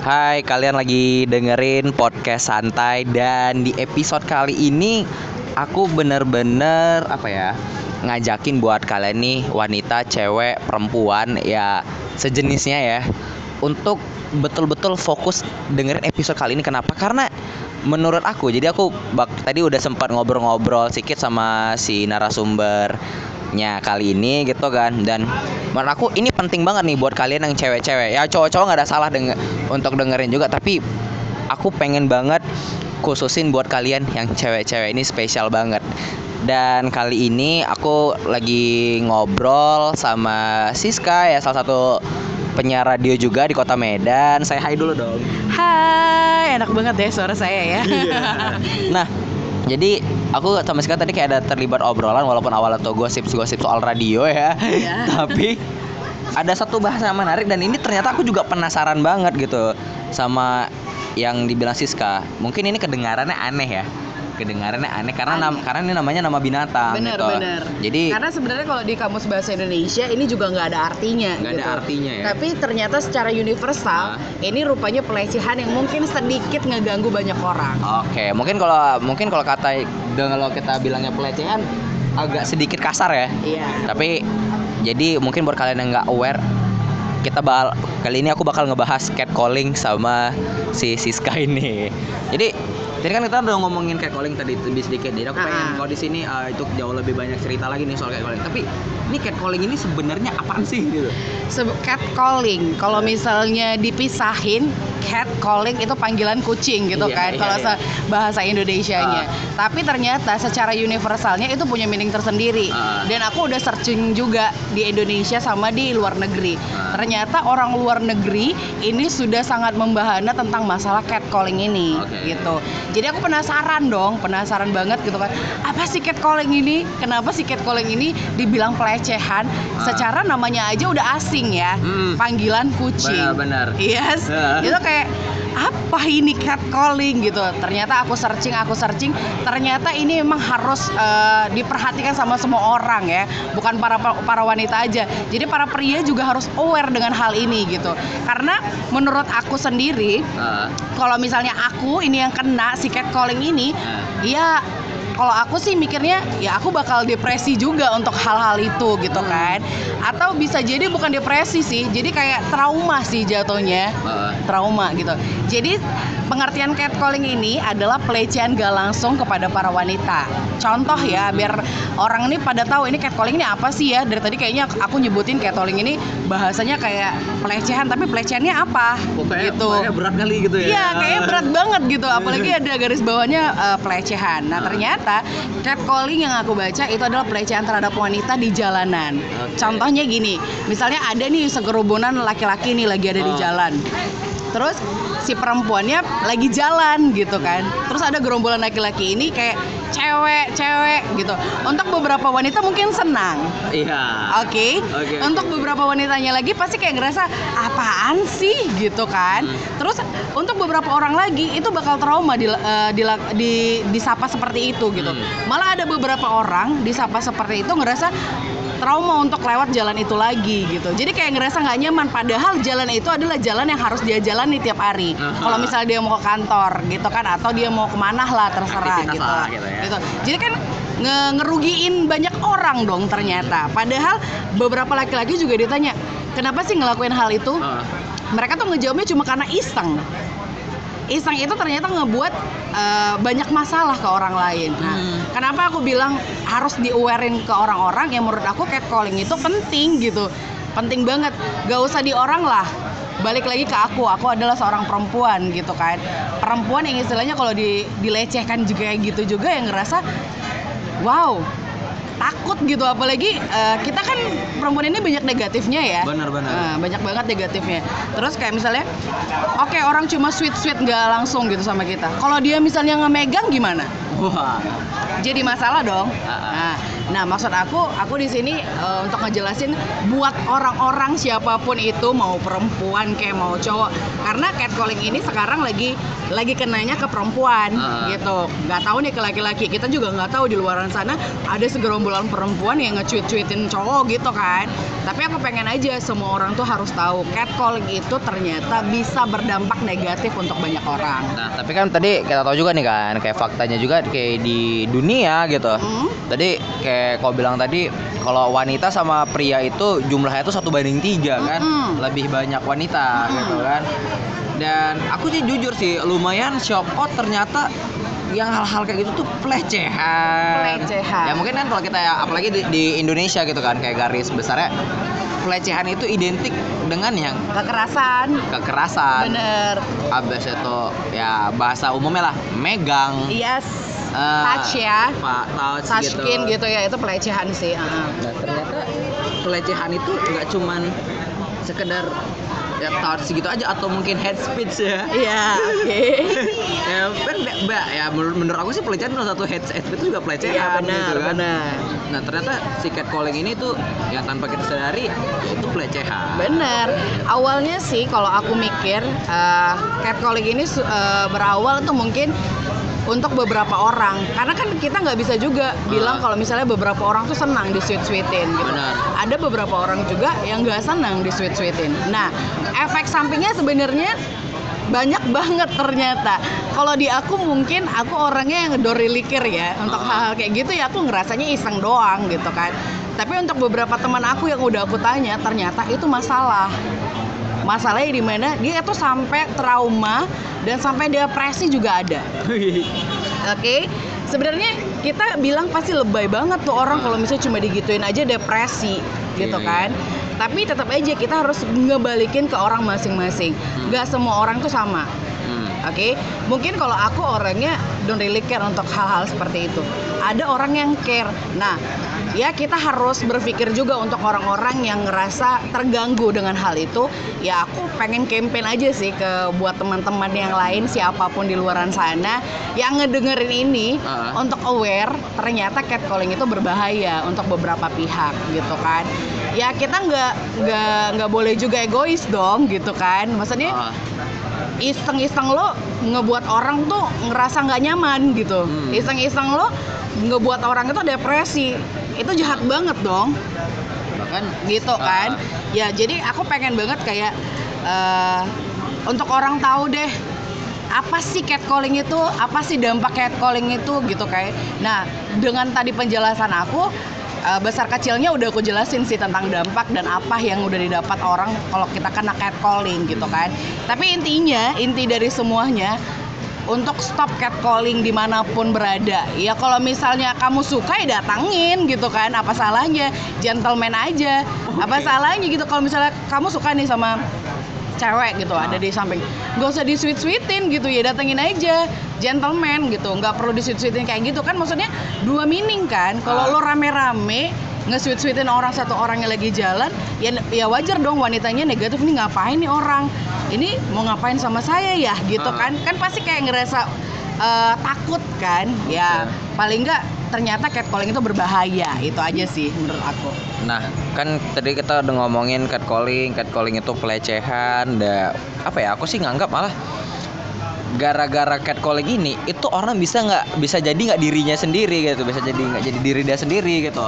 Hai, kalian lagi dengerin podcast santai dan di episode kali ini aku bener-bener apa ya ngajakin buat kalian nih wanita, cewek, perempuan ya sejenisnya ya untuk betul-betul fokus dengerin episode kali ini kenapa? Karena menurut aku jadi aku bak tadi udah sempat ngobrol-ngobrol sedikit sama si narasumbernya kali ini gitu kan. Dan menurut aku ini penting banget nih buat kalian yang cewek-cewek. Ya cowok-cowok nggak ada salah denger untuk dengerin juga. Tapi aku pengen banget khususin buat kalian yang cewek-cewek ini spesial banget. Dan kali ini aku lagi ngobrol sama Siska ya salah satu penyiar radio juga di kota Medan. Saya hai dulu dong. Hai, enak banget deh suara saya ya. Nah, jadi aku sama Siska tadi kayak ada terlibat obrolan walaupun awalnya tuh gosip-gosip soal radio ya. Iya. Tapi ada satu bahasa yang menarik dan ini ternyata aku juga penasaran banget gitu sama yang dibilang Siska. Mungkin ini kedengarannya aneh ya. Kedengarannya aneh karena nam- karena ini namanya nama binatang Bener gitu. bener. Jadi Karena sebenarnya kalau di kamus bahasa Indonesia ini juga nggak ada artinya. Nggak ada gitu. artinya ya. Tapi ternyata secara universal Ah. ini rupanya pelecehan yang mungkin sedikit ngeganggu banyak orang. Oke, mungkin kalau mungkin kalau kata kalau kita bilangnya pelecehan agak sedikit kasar ya. Iya. Tapi jadi mungkin buat kalian yang nggak aware kita bakal kali ini aku bakal ngebahas catcalling sama si Siska ini. Jadi tadi kan kita udah ngomongin catcalling tadi lebih sedikit. Jadi aku pengen Ah. kalau di sini uh, itu jauh lebih banyak cerita lagi nih soal catcalling. Tapi ini catcalling ini sebenarnya apaan sih gitu? Se- Catcalling, kalau misalnya dipisahin, catcalling itu panggilan kucing gitu Iya, kan, iya, kalau iya. bahasa Indonesianya. Tapi ternyata secara universalnya itu punya meaning tersendiri. Ah. Dan aku udah searching juga di Indonesia sama di luar negeri. Ah. Ternyata orang luar negeri ini sudah sangat membahana tentang masalah catcalling ini, Oke. gitu. Jadi aku penasaran dong, penasaran banget gitu kan. Apa sih catcalling ini? Kenapa sih catcalling ini dibilang pelecehan? Ah. Secara namanya aja udah asing ya Hmm. panggilan kucing. Benar-benar. Yes. Ya. Itu kayak apa ini catcalling gitu. Ternyata aku searching, aku searching, ternyata ini memang harus eh, diperhatikan sama semua orang ya, bukan para para wanita aja. Jadi para pria juga harus aware dengan hal ini gitu. Karena menurut aku sendiri, Ah, kalau misalnya aku ini yang kena si catcalling ini, ah. ya kalau aku sih mikirnya ya aku bakal depresi juga untuk hal-hal itu gitu Hmm. kan. Atau bisa jadi bukan depresi sih jadi kayak trauma sih jatuhnya. Trauma gitu. Jadi pengertian catcalling ini adalah pelecehan gak langsung kepada para wanita. Contoh ya biar orang ini pada tahu ini catcalling ini apa sih ya. Dari tadi kayaknya aku nyebutin catcalling ini bahasanya kayak pelecehan tapi pelecehannya apa? Pokoknya, gitu. pokoknya berat kali gitu ya. Iya, kayaknya berat banget gitu. Apalagi ada garis bawahnya eh, pelecehan. Nah, ternyata catcalling yang aku baca itu adalah pelecehan terhadap wanita di jalanan. Oke. Contohnya gini, misalnya ada nih segerubunan laki-laki nih lagi ada di Oh. jalan. Terus si perempuannya lagi jalan gitu kan. Terus ada gerombolan laki-laki ini kayak cewek, cewek gitu. Untuk beberapa wanita mungkin senang. Iya. Oke. Oke, Untuk oke. beberapa wanitanya lagi pasti kayak ngerasa apaan sih gitu kan. Hmm. Terus untuk beberapa orang lagi itu bakal trauma di, eh, dila- di disapa seperti itu gitu. Hmm. Malah ada beberapa orang disapa seperti itu ngerasa trauma untuk lewat jalan itu lagi gitu. Jadi kayak ngerasa nggak nyaman padahal jalan itu adalah jalan yang harus dia jalani tiap hari. Aha. Kalau misalnya dia mau ke kantor gitu kan atau dia mau ke mana lah terserah Aktivitas gitu. lah gitu ya. Gitu. Jadi kan nge- ngerugiin banyak orang dong ternyata. Padahal beberapa laki-laki juga ditanya, kenapa sih ngelakuin hal itu? Ah. Mereka tuh ngejawabnya cuma karena iseng. Iseng itu ternyata ngebuat eh, banyak masalah ke orang lain. Nah, Hmm. kenapa aku bilang harus di-awarein ke orang-orang yang menurut aku catcalling itu penting gitu. Penting banget. Gak usah di orang lah. Balik lagi ke aku, aku adalah seorang perempuan gitu kan. Perempuan yang istilahnya kalau di, dilecehkan juga gitu juga yang ngerasa wow takut gitu apalagi eh, kita kan perempuan ini banyak negatifnya ya. Benar-benar. Nah, banyak banget negatifnya. Terus kayak misalnya oke orang cuma sweet sweet nggak langsung gitu sama kita. Kalau dia misalnya ngemegang gimana Wah. jadi masalah dong. Ah, ah. Nah, nah maksud aku, aku di sini eh, untuk ngejelasin buat orang-orang siapa pun itu mau perempuan kayak mau cowok, karena catcalling ini sekarang lagi lagi kenanya ke perempuan ah. gitu. Nggak tahu nih ke laki-laki, kita juga nggak tahu di luaran sana ada segerombolan perempuan yang nge-tweet-tweetin cowok gitu kan. Tapi aku pengen aja semua orang tuh harus tahu catcalling itu ternyata bisa berdampak negatif untuk banyak orang. Nah, tapi kan tadi kita tahu juga nih kan, kayak faktanya juga kayak di dunia gitu. Hmm? Tadi kayak kau bilang tadi kalau wanita sama pria itu jumlahnya itu satu banding tiga kan, Mm-mm. lebih banyak wanita Mm-mm. gitu kan. Dan aku sih jujur sih lumayan shock out ternyata yang hal-hal kayak gitu tuh pelecehan. Pelecehan. Ya mungkin kan kalau kita ya apalagi di, di Indonesia gitu kan kayak garis besarnya pelecehan itu identik dengan yang Kekerasan. kekerasan. Bener. Abis itu ya bahasa umumnya lah megang. Yes. eh, Touch ya. Pak touch, Touch gitu. skin gitu ya itu pelecehan sih. heeh. Nah, ternyata pelecehan itu nggak cuman sekedar ya touch gitu aja atau mungkin head speech ya. Iya, oke. ya kan mbak ya menurut, menurut aku sih pelecehan salah satu head, head speech juga pelecehan Iya benar, gitu kan. benar. Nah ternyata si catcalling ini tuh yang tanpa kita sadari ya itu pelecehan. Bener. Awalnya sih kalau aku mikir uh, catcalling ini uh, berawal tuh mungkin untuk beberapa orang. Karena kan kita nggak bisa juga bilang Ah. kalau misalnya beberapa orang tuh senang di sweet sweetin gitu. Benar. ada beberapa orang juga yang nggak senang di sweet sweetin. Nah efek sampingnya sebenarnya banyak banget ternyata. Kalau di aku mungkin aku orangnya yang dorilikir ya. Untuk Ah. hal-hal kayak gitu ya aku ngerasanya iseng doang gitu kan. Tapi untuk beberapa teman aku yang udah aku tanya ternyata itu masalah masalahnya di mana dia tuh sampai trauma dan sampai depresi juga ada Oke, sebenarnya kita bilang pasti lebay banget tuh orang kalau misalnya cuma digituin aja depresi gitu Iya, kan. Tapi tetap aja kita harus ngebalikin ke orang masing-masing. Gak semua orang tuh sama. Oke, mungkin kalau aku orangnya don't really care untuk hal-hal seperti itu. Ada orang yang care. Nah, ya kita harus berpikir juga untuk orang-orang yang ngerasa terganggu dengan hal itu. Ya aku pengen campaign aja sih ke buat teman-teman yang lain siapa pun di luaran sana yang ngedengerin ini Ah. untuk aware ternyata catcalling itu berbahaya untuk beberapa pihak gitu kan. Ya kita nggak nggak nggak boleh juga egois dong gitu kan. Maksudnya Ah. Iseng-iseng lo ngebuat orang tuh ngerasa nggak nyaman gitu. Hmm. Iseng-iseng lo ngebuat orang itu depresi. Itu jahat banget dong, bahkan gitu kan. Ah. Ya jadi aku pengen banget kayak eh, untuk orang tahu deh apa sih catcalling itu, apa sih dampak catcalling itu gitu kayak. Nah, dengan tadi penjelasan aku eh, besar kecilnya udah aku jelasin sih tentang dampak dan apa yang udah didapat orang kalau kita kena catcalling gitu kan. Tapi intinya, inti dari semuanya untuk stop catcalling di mana pun berada. Ya kalau misalnya kamu suka ya datangin gitu kan. Apa salahnya? Gentleman aja. Apa salahnya gitu? Kalau misalnya kamu suka nih sama cewek gitu ada di samping. Nggak usah di sweet sweetin gitu ya datengin aja. Gentleman gitu nggak perlu di sweet sweetin kayak gitu. Kan maksudnya dua meaning kan. Kalau Ah. lo rame-rame nge-sweet sweetin orang satu orang yang lagi jalan ya ya wajar dong wanitanya negatif. Nih ngapain nih orang? Ini mau ngapain sama saya ya? Gitu Ah. kan. Kan pasti kayak ngerasa eh, takut kan? Ya paling nggak ternyata catcalling itu berbahaya itu aja sih menurut aku Nah, kan tadi kita udah ngomongin catcalling, catcalling itu pelecehan, da, apa ya? Aku sih nganggap malah gara-gara catcalling ini itu orang bisa nggak bisa jadi nggak dirinya sendiri gitu, bisa jadi nggak jadi diri dia sendiri gitu.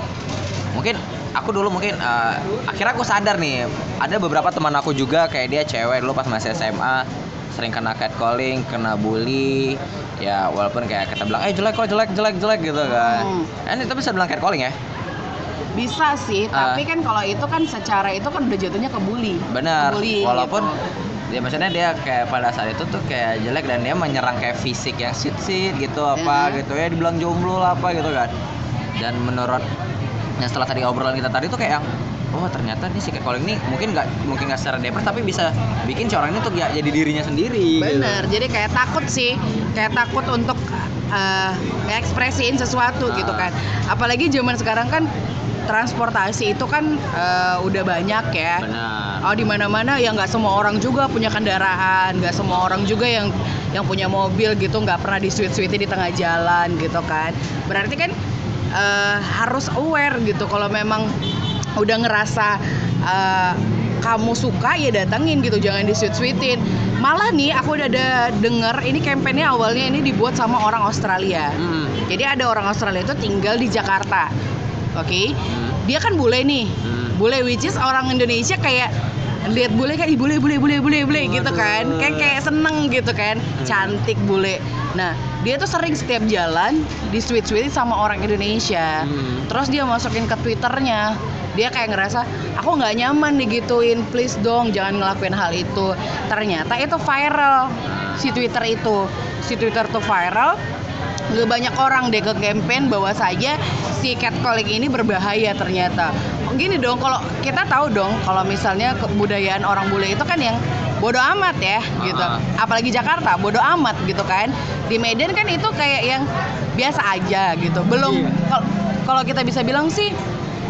Mungkin aku dulu mungkin eh, akhirnya aku sadar nih, ada beberapa teman aku juga kayak dia cewek dulu pas masih SMA sering kena catcalling, kena bully, ya walaupun kayak kita bilang eh jelek kok jelek jelek jelek gitu kan. Hmm. Kan itu bisa bilang catcalling ya. bisa sih Ah. tapi kan kalau itu kan secara itu kan udah jatuhnya ke bully Benar. Walaupun gitu. ya maksudnya dia kayak pada saat itu tuh kayak jelek dan dia menyerang kayak fisik yang sit sit gitu apa Mhm. gitu ya dibilang jomblo lah apa gitu kan. Dan menurut yang setelah tadi obrolan kita tadi tuh kayak yang oh ternyata nih si catcalling ini mungkin nggak mungkin nggak secara depres tapi bisa bikin si orang ini tuh ya jadi dirinya sendiri. gitu. Bener, jadi kayak takut sih, kayak takut untuk eh, ekspresiin sesuatu Ah. gitu kan. Apalagi zaman sekarang kan transportasi itu kan eh, udah banyak ya. Benar. Oh di mana-mana ya nggak semua orang juga punya kendaraan, nggak semua orang juga yang yang punya mobil gitu nggak pernah di sweet di tengah jalan gitu kan. Berarti kan eh, harus aware gitu kalau memang udah ngerasa eh, kamu suka ya datengin gitu jangan di sweet sweetin malah nih aku udah ada denger ini kampanye awalnya ini dibuat sama orang Australia. Hmm. jadi ada orang Australia itu tinggal di Jakarta oke? Hmm. dia kan bule nih. Hmm. bule which is orang Indonesia kayak lihat bule kan bule bule bule bule bule gitu kan. Kayak kayak seneng gitu kan. Cantik bule. Nah dia tuh sering setiap jalan di sweet sweet sama orang Indonesia. Hmm. terus dia masukin ke twitternya dia kayak ngerasa aku nggak nyaman digituin please dong jangan ngelakuin hal itu. Ternyata itu viral si twitter itu. Si twitter tuh viral nggak banyak orang deh ke campaign bahwa saja si catcalling ini berbahaya ternyata. Gini dong kalau kita tahu dong kalau misalnya kebudayaan orang bule itu kan yang bodoh amat ya gitu. Ah. apalagi Jakarta bodoh amat gitu kan. Di Medan kan itu kayak yang biasa aja gitu. Belum kalau kalau kita bisa bilang sih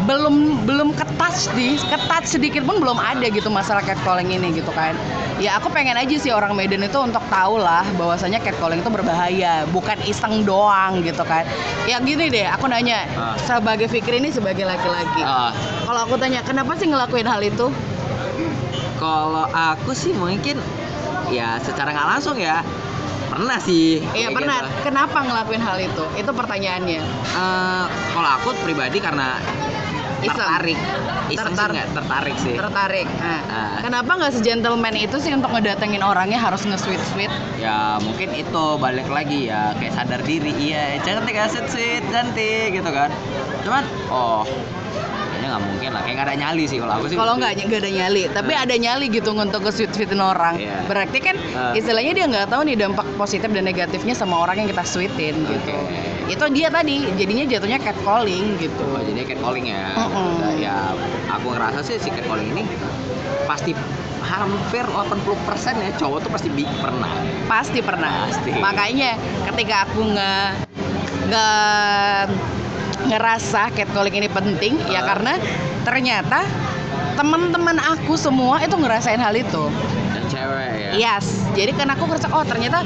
belum belum ketouch di ketouch sedikit pun belum ada gitu masalah catcalling ini gitu kan ya aku pengen aja sih orang Medan itu untuk tahu lah bahwasanya catcalling itu berbahaya bukan iseng doang gitu kan ya gini deh aku nanya Ah. sebagai Fikri ini sebagai laki-laki Ah, kalau aku tanya kenapa sih ngelakuin hal itu kalau aku sih mungkin ya secara nggak langsung ya pernah sih. Iya pernah. gitu. Kenapa ngelakuin hal itu? Itu pertanyaannya. Eh, kalau aku pribadi karena Iseng. tertarik, iseng sih Tertar- nggak tertarik sih. Tertarik. Nah, Ah. kenapa nggak segentleman itu sih untuk ngedatengin orangnya harus nge-sweet sweet? ya mungkin itu balik lagi ya kayak sadar diri iya cantik aset sweet cantik gitu kan cuman oh kayaknya nggak mungkin lah kayak nggak ada nyali sih kalau aku sih Kalau nggak nggak ada nyali, tapi Ah. ada nyali gitu untuk nge-sweet sweetin orang. Iya. Berarti kan Ah. istilahnya dia nggak tahu nih dampak positif dan negatifnya sama orang yang kita sweetin gitu. Itu dia tadi, jadinya jatuhnya catcalling gitu. oh, jadi catcalling ya Mm-mm. Nah, ya aku ngerasa sih si catcalling ini pasti hampir 80% ya cowok tuh pasti bi- pernah Pasti pernah. Pasti. Makanya ketika aku nggak nggak ngerasa catcalling ini penting ya Ah. karena ternyata teman-teman aku semua itu ngerasain hal itu. dan cewek ya Yes, jadi kan aku ngerasa oh ternyata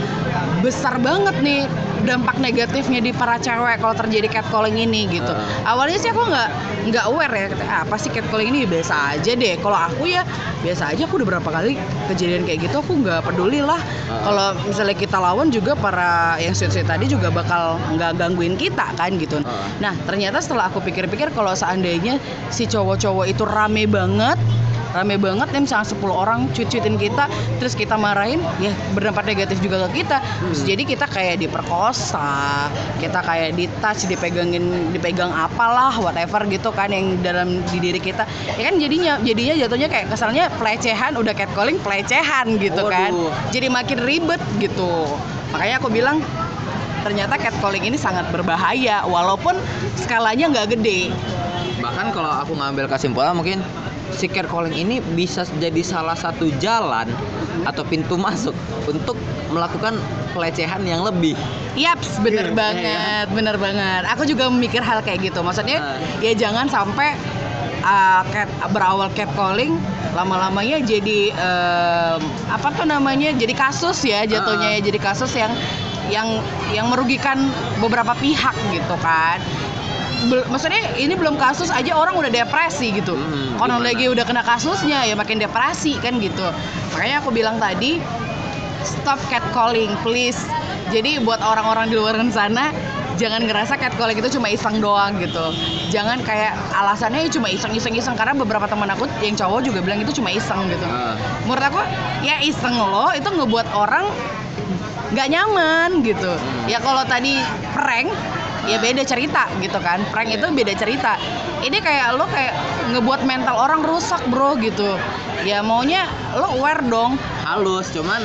besar banget nih dampak negatifnya di para cewek kalau terjadi catcalling ini gitu. Ah. Awalnya sih aku nggak nggak aware ya "Ah, apa sih catcalling ini biasa aja deh. Kalau aku ya biasa aja. Aku udah berapa kali kejadian kayak gitu aku nggak peduli lah. Ah. Kalau misalnya kita lawan juga para yang sweet sweet tadi juga bakal nggak gangguin kita kan gitu. Ah. Nah ternyata setelah aku pikir-pikir kalau seandainya si cowok-cowok itu rame banget rame banget nih misalnya 10 orang cuit-cuitin kita terus kita marahin ya berdampak negatif juga ke kita. Terus Hmm. jadi kita kayak diperkosa kita kayak di touch dipegangin dipegang apalah whatever gitu kan yang dalam di diri kita. Ya kan jadinya jadinya jatuhnya kayak kesannya pelecehan udah catcalling pelecehan gitu kan. Waduh. jadi makin ribet gitu. Makanya aku bilang ternyata catcalling ini sangat berbahaya walaupun skalanya nggak gede. Bahkan kalau aku ngambil kesimpulan mungkin si catcalling ini bisa jadi salah satu jalan atau pintu masuk untuk melakukan pelecehan yang lebih Yaps, bener Iya, banget, bener banget. Aku juga memikir hal kayak gitu. Maksudnya Ah. ya jangan sampai uh, cat berawal catcalling lama-lamanya jadi em, apa tuh namanya? Jadi kasus ya jatuhnya Ah. ya jadi kasus yang yang yang merugikan beberapa pihak gitu kan. Maksudnya ini belum kasus aja orang udah depresi gitu. Hmm, Kalau lagi udah kena kasusnya ya makin depresi kan gitu. Makanya aku bilang tadi stop catcalling please jadi buat orang-orang di luar sana jangan ngerasa catcalling itu cuma iseng doang gitu jangan kayak alasannya cuma iseng iseng iseng karena beberapa teman aku yang cowok juga bilang itu cuma iseng gitu Ah. menurut aku ya iseng lo itu ngebuat orang nggak nyaman gitu Hmm. ya kalau tadi prank ya beda cerita gitu kan prank Iya. itu beda cerita ini kayak lo kayak ngebuat mental orang rusak bro gitu ya maunya lo aware dong halus cuman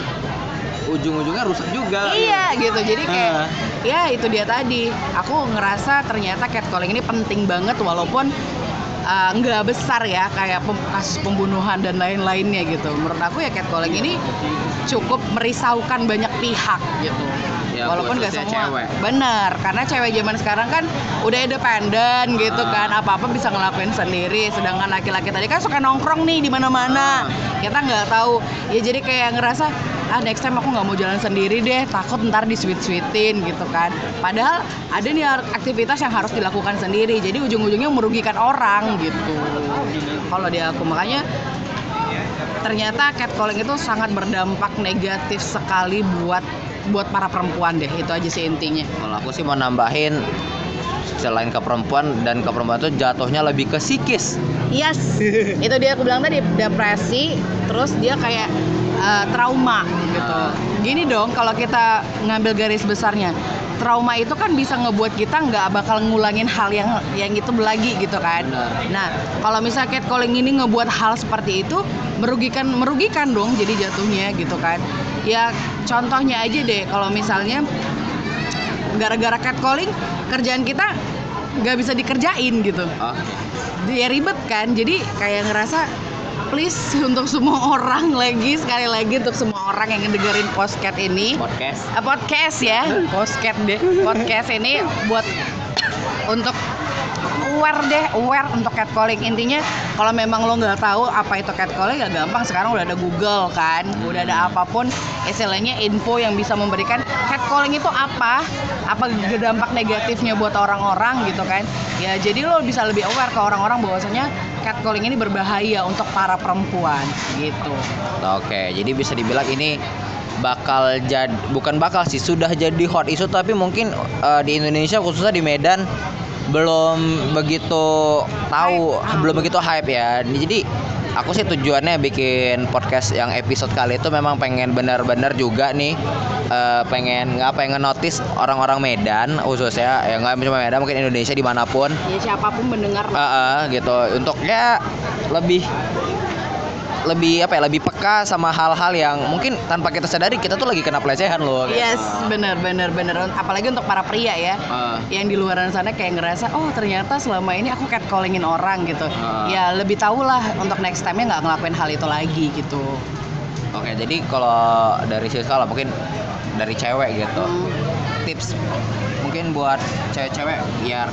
ujung-ujungnya rusak juga Iya gitu. Jadi kayak Ah. ya itu dia tadi. Aku ngerasa ternyata catcalling ini penting banget walaupun uh, nggak besar ya kayak pem- kasus pembunuhan dan lain-lainnya gitu. Menurut aku ya catcalling ini cukup merisaukan banyak pihak gitu. Ya, walaupun nggak semua. cewek. Bener, karena cewek zaman sekarang kan udah independen gitu Ah. kan, apa-apa bisa ngelakuin sendiri. Sedangkan laki-laki tadi kan suka nongkrong nih di mana-mana. Ah. Kita nggak tahu. Ya jadi kayak ngerasa ah next time aku nggak mau jalan sendiri deh, takut ntar di sweet sweetin gitu kan. Padahal ada nih aktivitas yang harus dilakukan sendiri. Jadi ujung-ujungnya merugikan orang gitu. Kalau di aku makanya ternyata catcalling itu sangat berdampak negatif sekali buat buat para perempuan deh itu aja sih intinya kalau aku sih mau nambahin selain ke perempuan dan ke perempuan itu jatuhnya lebih ke psikis Yes, itu dia aku bilang tadi depresi, terus dia kayak uh, trauma gitu. Gini dong, kalau kita ngambil garis besarnya, trauma itu kan bisa ngebuat kita nggak bakal ngulangin hal yang yang itu lagi gitu kan. Benar. Nah, kalau misalnya catcalling ini ngebuat hal seperti itu merugikan merugikan dong jadi jatuhnya gitu kan. Ya contohnya aja deh kalau misalnya gara-gara catcalling kerjaan kita nggak bisa dikerjain gitu oke dia ribet kan jadi kayak ngerasa please untuk semua orang lagi sekali lagi untuk semua orang yang ngedengerin podcast ini. Podcast. Eh, podcast ya. Podcast deh. Podcast ini buat untuk aware deh aware untuk catcalling. Intinya kalau memang lo nggak tahu apa itu catcalling ya gampang. Sekarang udah ada Google kan. Udah ada apa pun istilahnya info yang bisa memberikan catcalling itu apa? Apa dampak negatifnya buat orang-orang gitu kan? Ya jadi lo bisa lebih aware ke orang-orang bahwasanya catcalling ini berbahaya untuk para perempuan gitu oke jadi bisa dibilang ini bakal jadi bukan bakal sih sudah jadi hot isu tapi mungkin eh, di Indonesia khususnya di Medan belum begitu tahu Hype. belum begitu hype ya jadi aku sih tujuannya bikin podcast yang episode kali itu memang pengen benar-benar juga nih eh, pengen nggak pengen notice orang-orang Medan khususnya ya nggak cuma Medan mungkin Indonesia di mana pun. Ya siapa pun mendengar Eh, eh, gitu. Untuk ya lebih lebih apa ya lebih peka sama hal-hal yang mungkin tanpa kita sadari kita tuh lagi kena pelecehan loh gitu. Yes, bener bener bener. Apalagi untuk para pria ya, Eh, yang di luaran sana kayak ngerasa, oh ternyata selama ini aku catcallingin orang gitu. Ah. Ya lebih tau lah untuk next time-nya nggak ngelakuin hal itu lagi gitu. Oke, jadi kalau dari Siska lah mungkin dari cewek gitu. Hmm. Tips mungkin buat cewek-cewek biar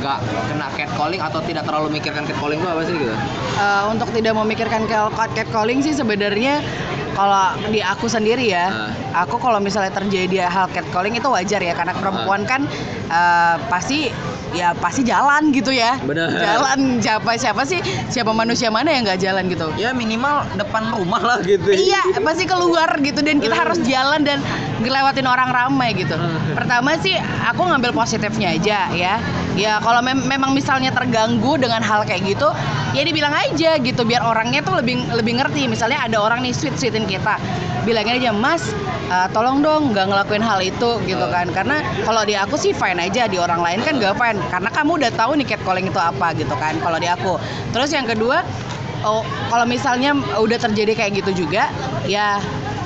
nggak kena catcalling atau tidak terlalu mikirkan catcalling itu apa sih gitu? Eh, untuk tidak memikirkan cat- catcalling sih sebenarnya kalau di aku sendiri ya, Ah. aku kalau misalnya terjadi hal catcalling itu wajar ya karena perempuan kan eh, pasti ya pasti jalan gitu ya. Bener. Jalan siapa siapa sih siapa manusia mana yang nggak jalan gitu. Ya minimal depan rumah lah gitu. Iya, pasti keluar gitu dan kita harus jalan dan ngelewatin orang ramai gitu. Pertama sih aku ngambil positifnya aja ya. Ya kalau mem- memang misalnya terganggu dengan hal kayak gitu, ya dibilang aja gitu biar orangnya tuh lebih lebih ngerti. Misalnya ada orang nih sweet sweetin kita, bilangin aja Mas, eh, tolong dong nggak ngelakuin hal itu gitu kan. Karena kalau di aku sih fine aja, di orang lain kan gak fine. Karena kamu udah tahu nih catcalling itu apa gitu kan. Kalau di aku. Terus yang kedua, oh kalau misalnya udah terjadi kayak gitu juga ya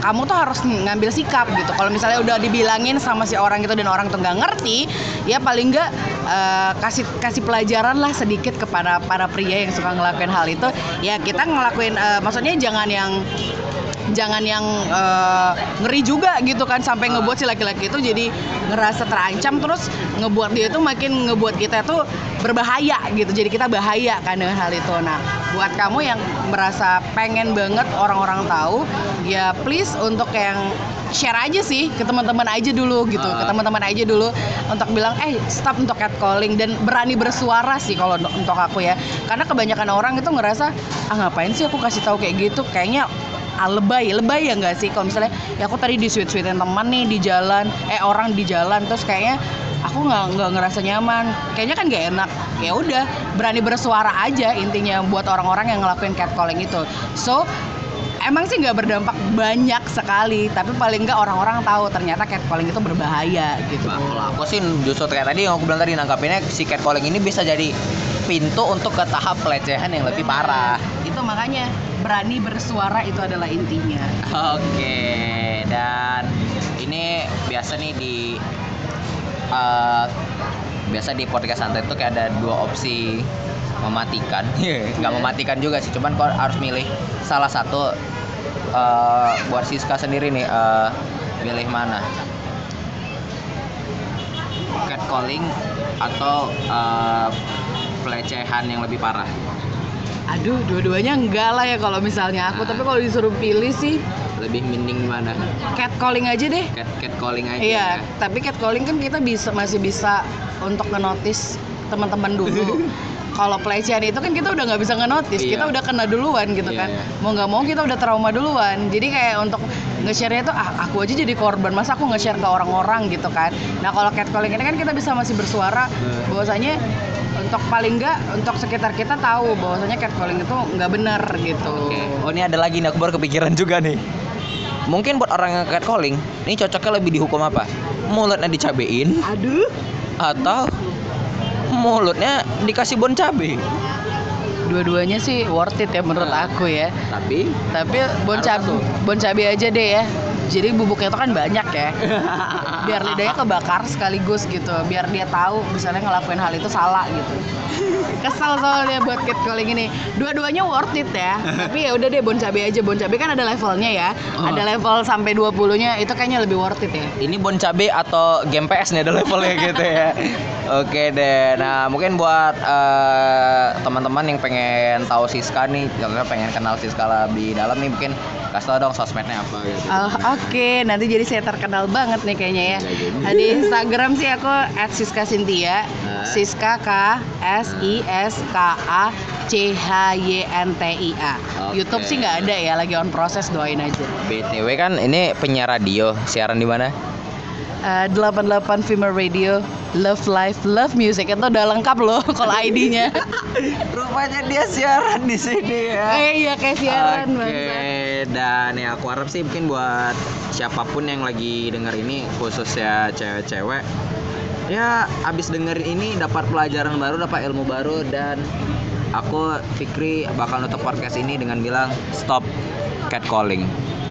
kamu tuh harus ngambil sikap gitu. Kalau misalnya udah dibilangin sama si orang itu dan orang tuh nggak ngerti ya paling nggak eh, kasih kasih pelajaran lah sedikit kepada para pria yang suka ngelakuin hal itu. Ya kita ngelakuin eh, maksudnya jangan yang jangan yang eh, ngeri juga gitu kan. Sampai ngebuat si laki-laki itu jadi ngerasa terancam terus ngebuat dia itu makin ngebuat kita tuh berbahaya gitu. Jadi kita bahaya kan dengan hal itu. Nah buat kamu yang merasa pengen banget orang-orang tahu ya please untuk yang share aja sih ke teman-teman aja dulu gitu. Ke Ah. teman-teman aja dulu untuk bilang eh stop untuk catcalling dan berani bersuara sih kalau untuk- untuk aku ya. Karena kebanyakan orang itu ngerasa ah ngapain sih aku kasih tahu kayak gitu? Kayaknya ah, lebay lebay ya nggak sih? Kalau misalnya ya aku tadi di sweet sweetin teman nih di jalan eh orang di jalan. Terus kayaknya aku nggak nggak ngerasa nyaman. Kayaknya kan gak enak. Ya udah berani bersuara aja intinya buat orang-orang yang ngelakuin catcalling itu. So emang sih nggak berdampak banyak sekali tapi paling nggak orang-orang tahu ternyata catcalling itu berbahaya gitu. Nah, kalau aku sih justru kayak tadi yang aku bilang tadi nangkapinnya si catcalling ini bisa jadi pintu untuk ke tahap pelecehan yang lebih parah. itu makanya berani bersuara itu adalah intinya. Oke, dan ini biasa nih di eh, biasa di podcast santai itu kayak ada dua opsi mematikan, nggak mematikan juga sih, cuman kau harus milih salah satu eh, buat Siska sendiri nih, eh, milih mana? Catcalling atau eh, pelecehan yang lebih parah? Aduh dua-duanya enggak lah ya kalau misalnya aku tapi kalau disuruh pilih sih Lebih mending mana? catcalling aja deh Cat catcalling aja. Iya, ya? tapi catcalling kan kita bisa masih bisa untuk ngenotis teman-teman dulu. kalau pelecehan itu kan kita udah nggak bisa ngenotis Iya. kita udah kena duluan gitu Iya, kan iya. mau nggak mau kita udah trauma duluan jadi kayak untuk nge-share itu ah aku aja jadi korban masa aku nge-share ke orang-orang gitu kan nah kalau catcalling ini kan kita bisa masih bersuara Hmm. bahwasanya untuk paling nggak untuk sekitar kita tahu bahwasanya catcalling itu nggak benar gitu Oke. Oh ini ada lagi nih aku baru kepikiran juga nih. Mungkin buat orang yang catcalling, ini cocoknya lebih dihukum apa? Mulutnya dicabein aduh atau mulutnya dikasih bon cabe? dua-duanya sih worth it ya menurut Nah. aku ya Tapi tapi bon cabe bon cabe aja deh ya jadi bubuknya itu kan banyak ya biar lidahnya kebakar sekaligus gitu biar dia tahu misalnya ngelakuin hal itu salah gitu kesal soalnya buat catcalling ini dua-duanya worth it ya tapi ya udah deh bon cabe aja bon cabe kan ada levelnya ya Oh. ada level sampai 20 nya itu kayaknya lebih worth it ya ini bon cabe atau game PS nih ada levelnya gitu ya. Oke deh. Nah, mungkin buat eh, teman-teman yang pengen tahu Siska nih, contohnya pengen kenal Siska lebih dalam nih mungkin kasih tau dong sosmednya apa gitu. Oh, Oke, nanti jadi saya terkenal banget nih kayaknya ya. Ya. Nah, di Instagram sih aku @siska_cynthia, Nah. Siska K S I S K A C H Y N T I A. Oke. YouTube sih nggak ada ya, lagi on proses doain aja. BTW kan ini penyiar radio, siaran di mana? Eh, 88 Female Radio, Love Life, Love Music itu udah lengkap loh kalau ID-nya. Rupanya dia siaran di sini ya. eh iya kayak siaran Oke, bangsa. dan ya aku harap sih mungkin buat siapa pun yang lagi denger ini khususnya cewek-cewek ya abis denger ini dapat pelajaran baru, dapat ilmu baru dan aku Fikri bakal nutup podcast ini dengan bilang stop catcalling.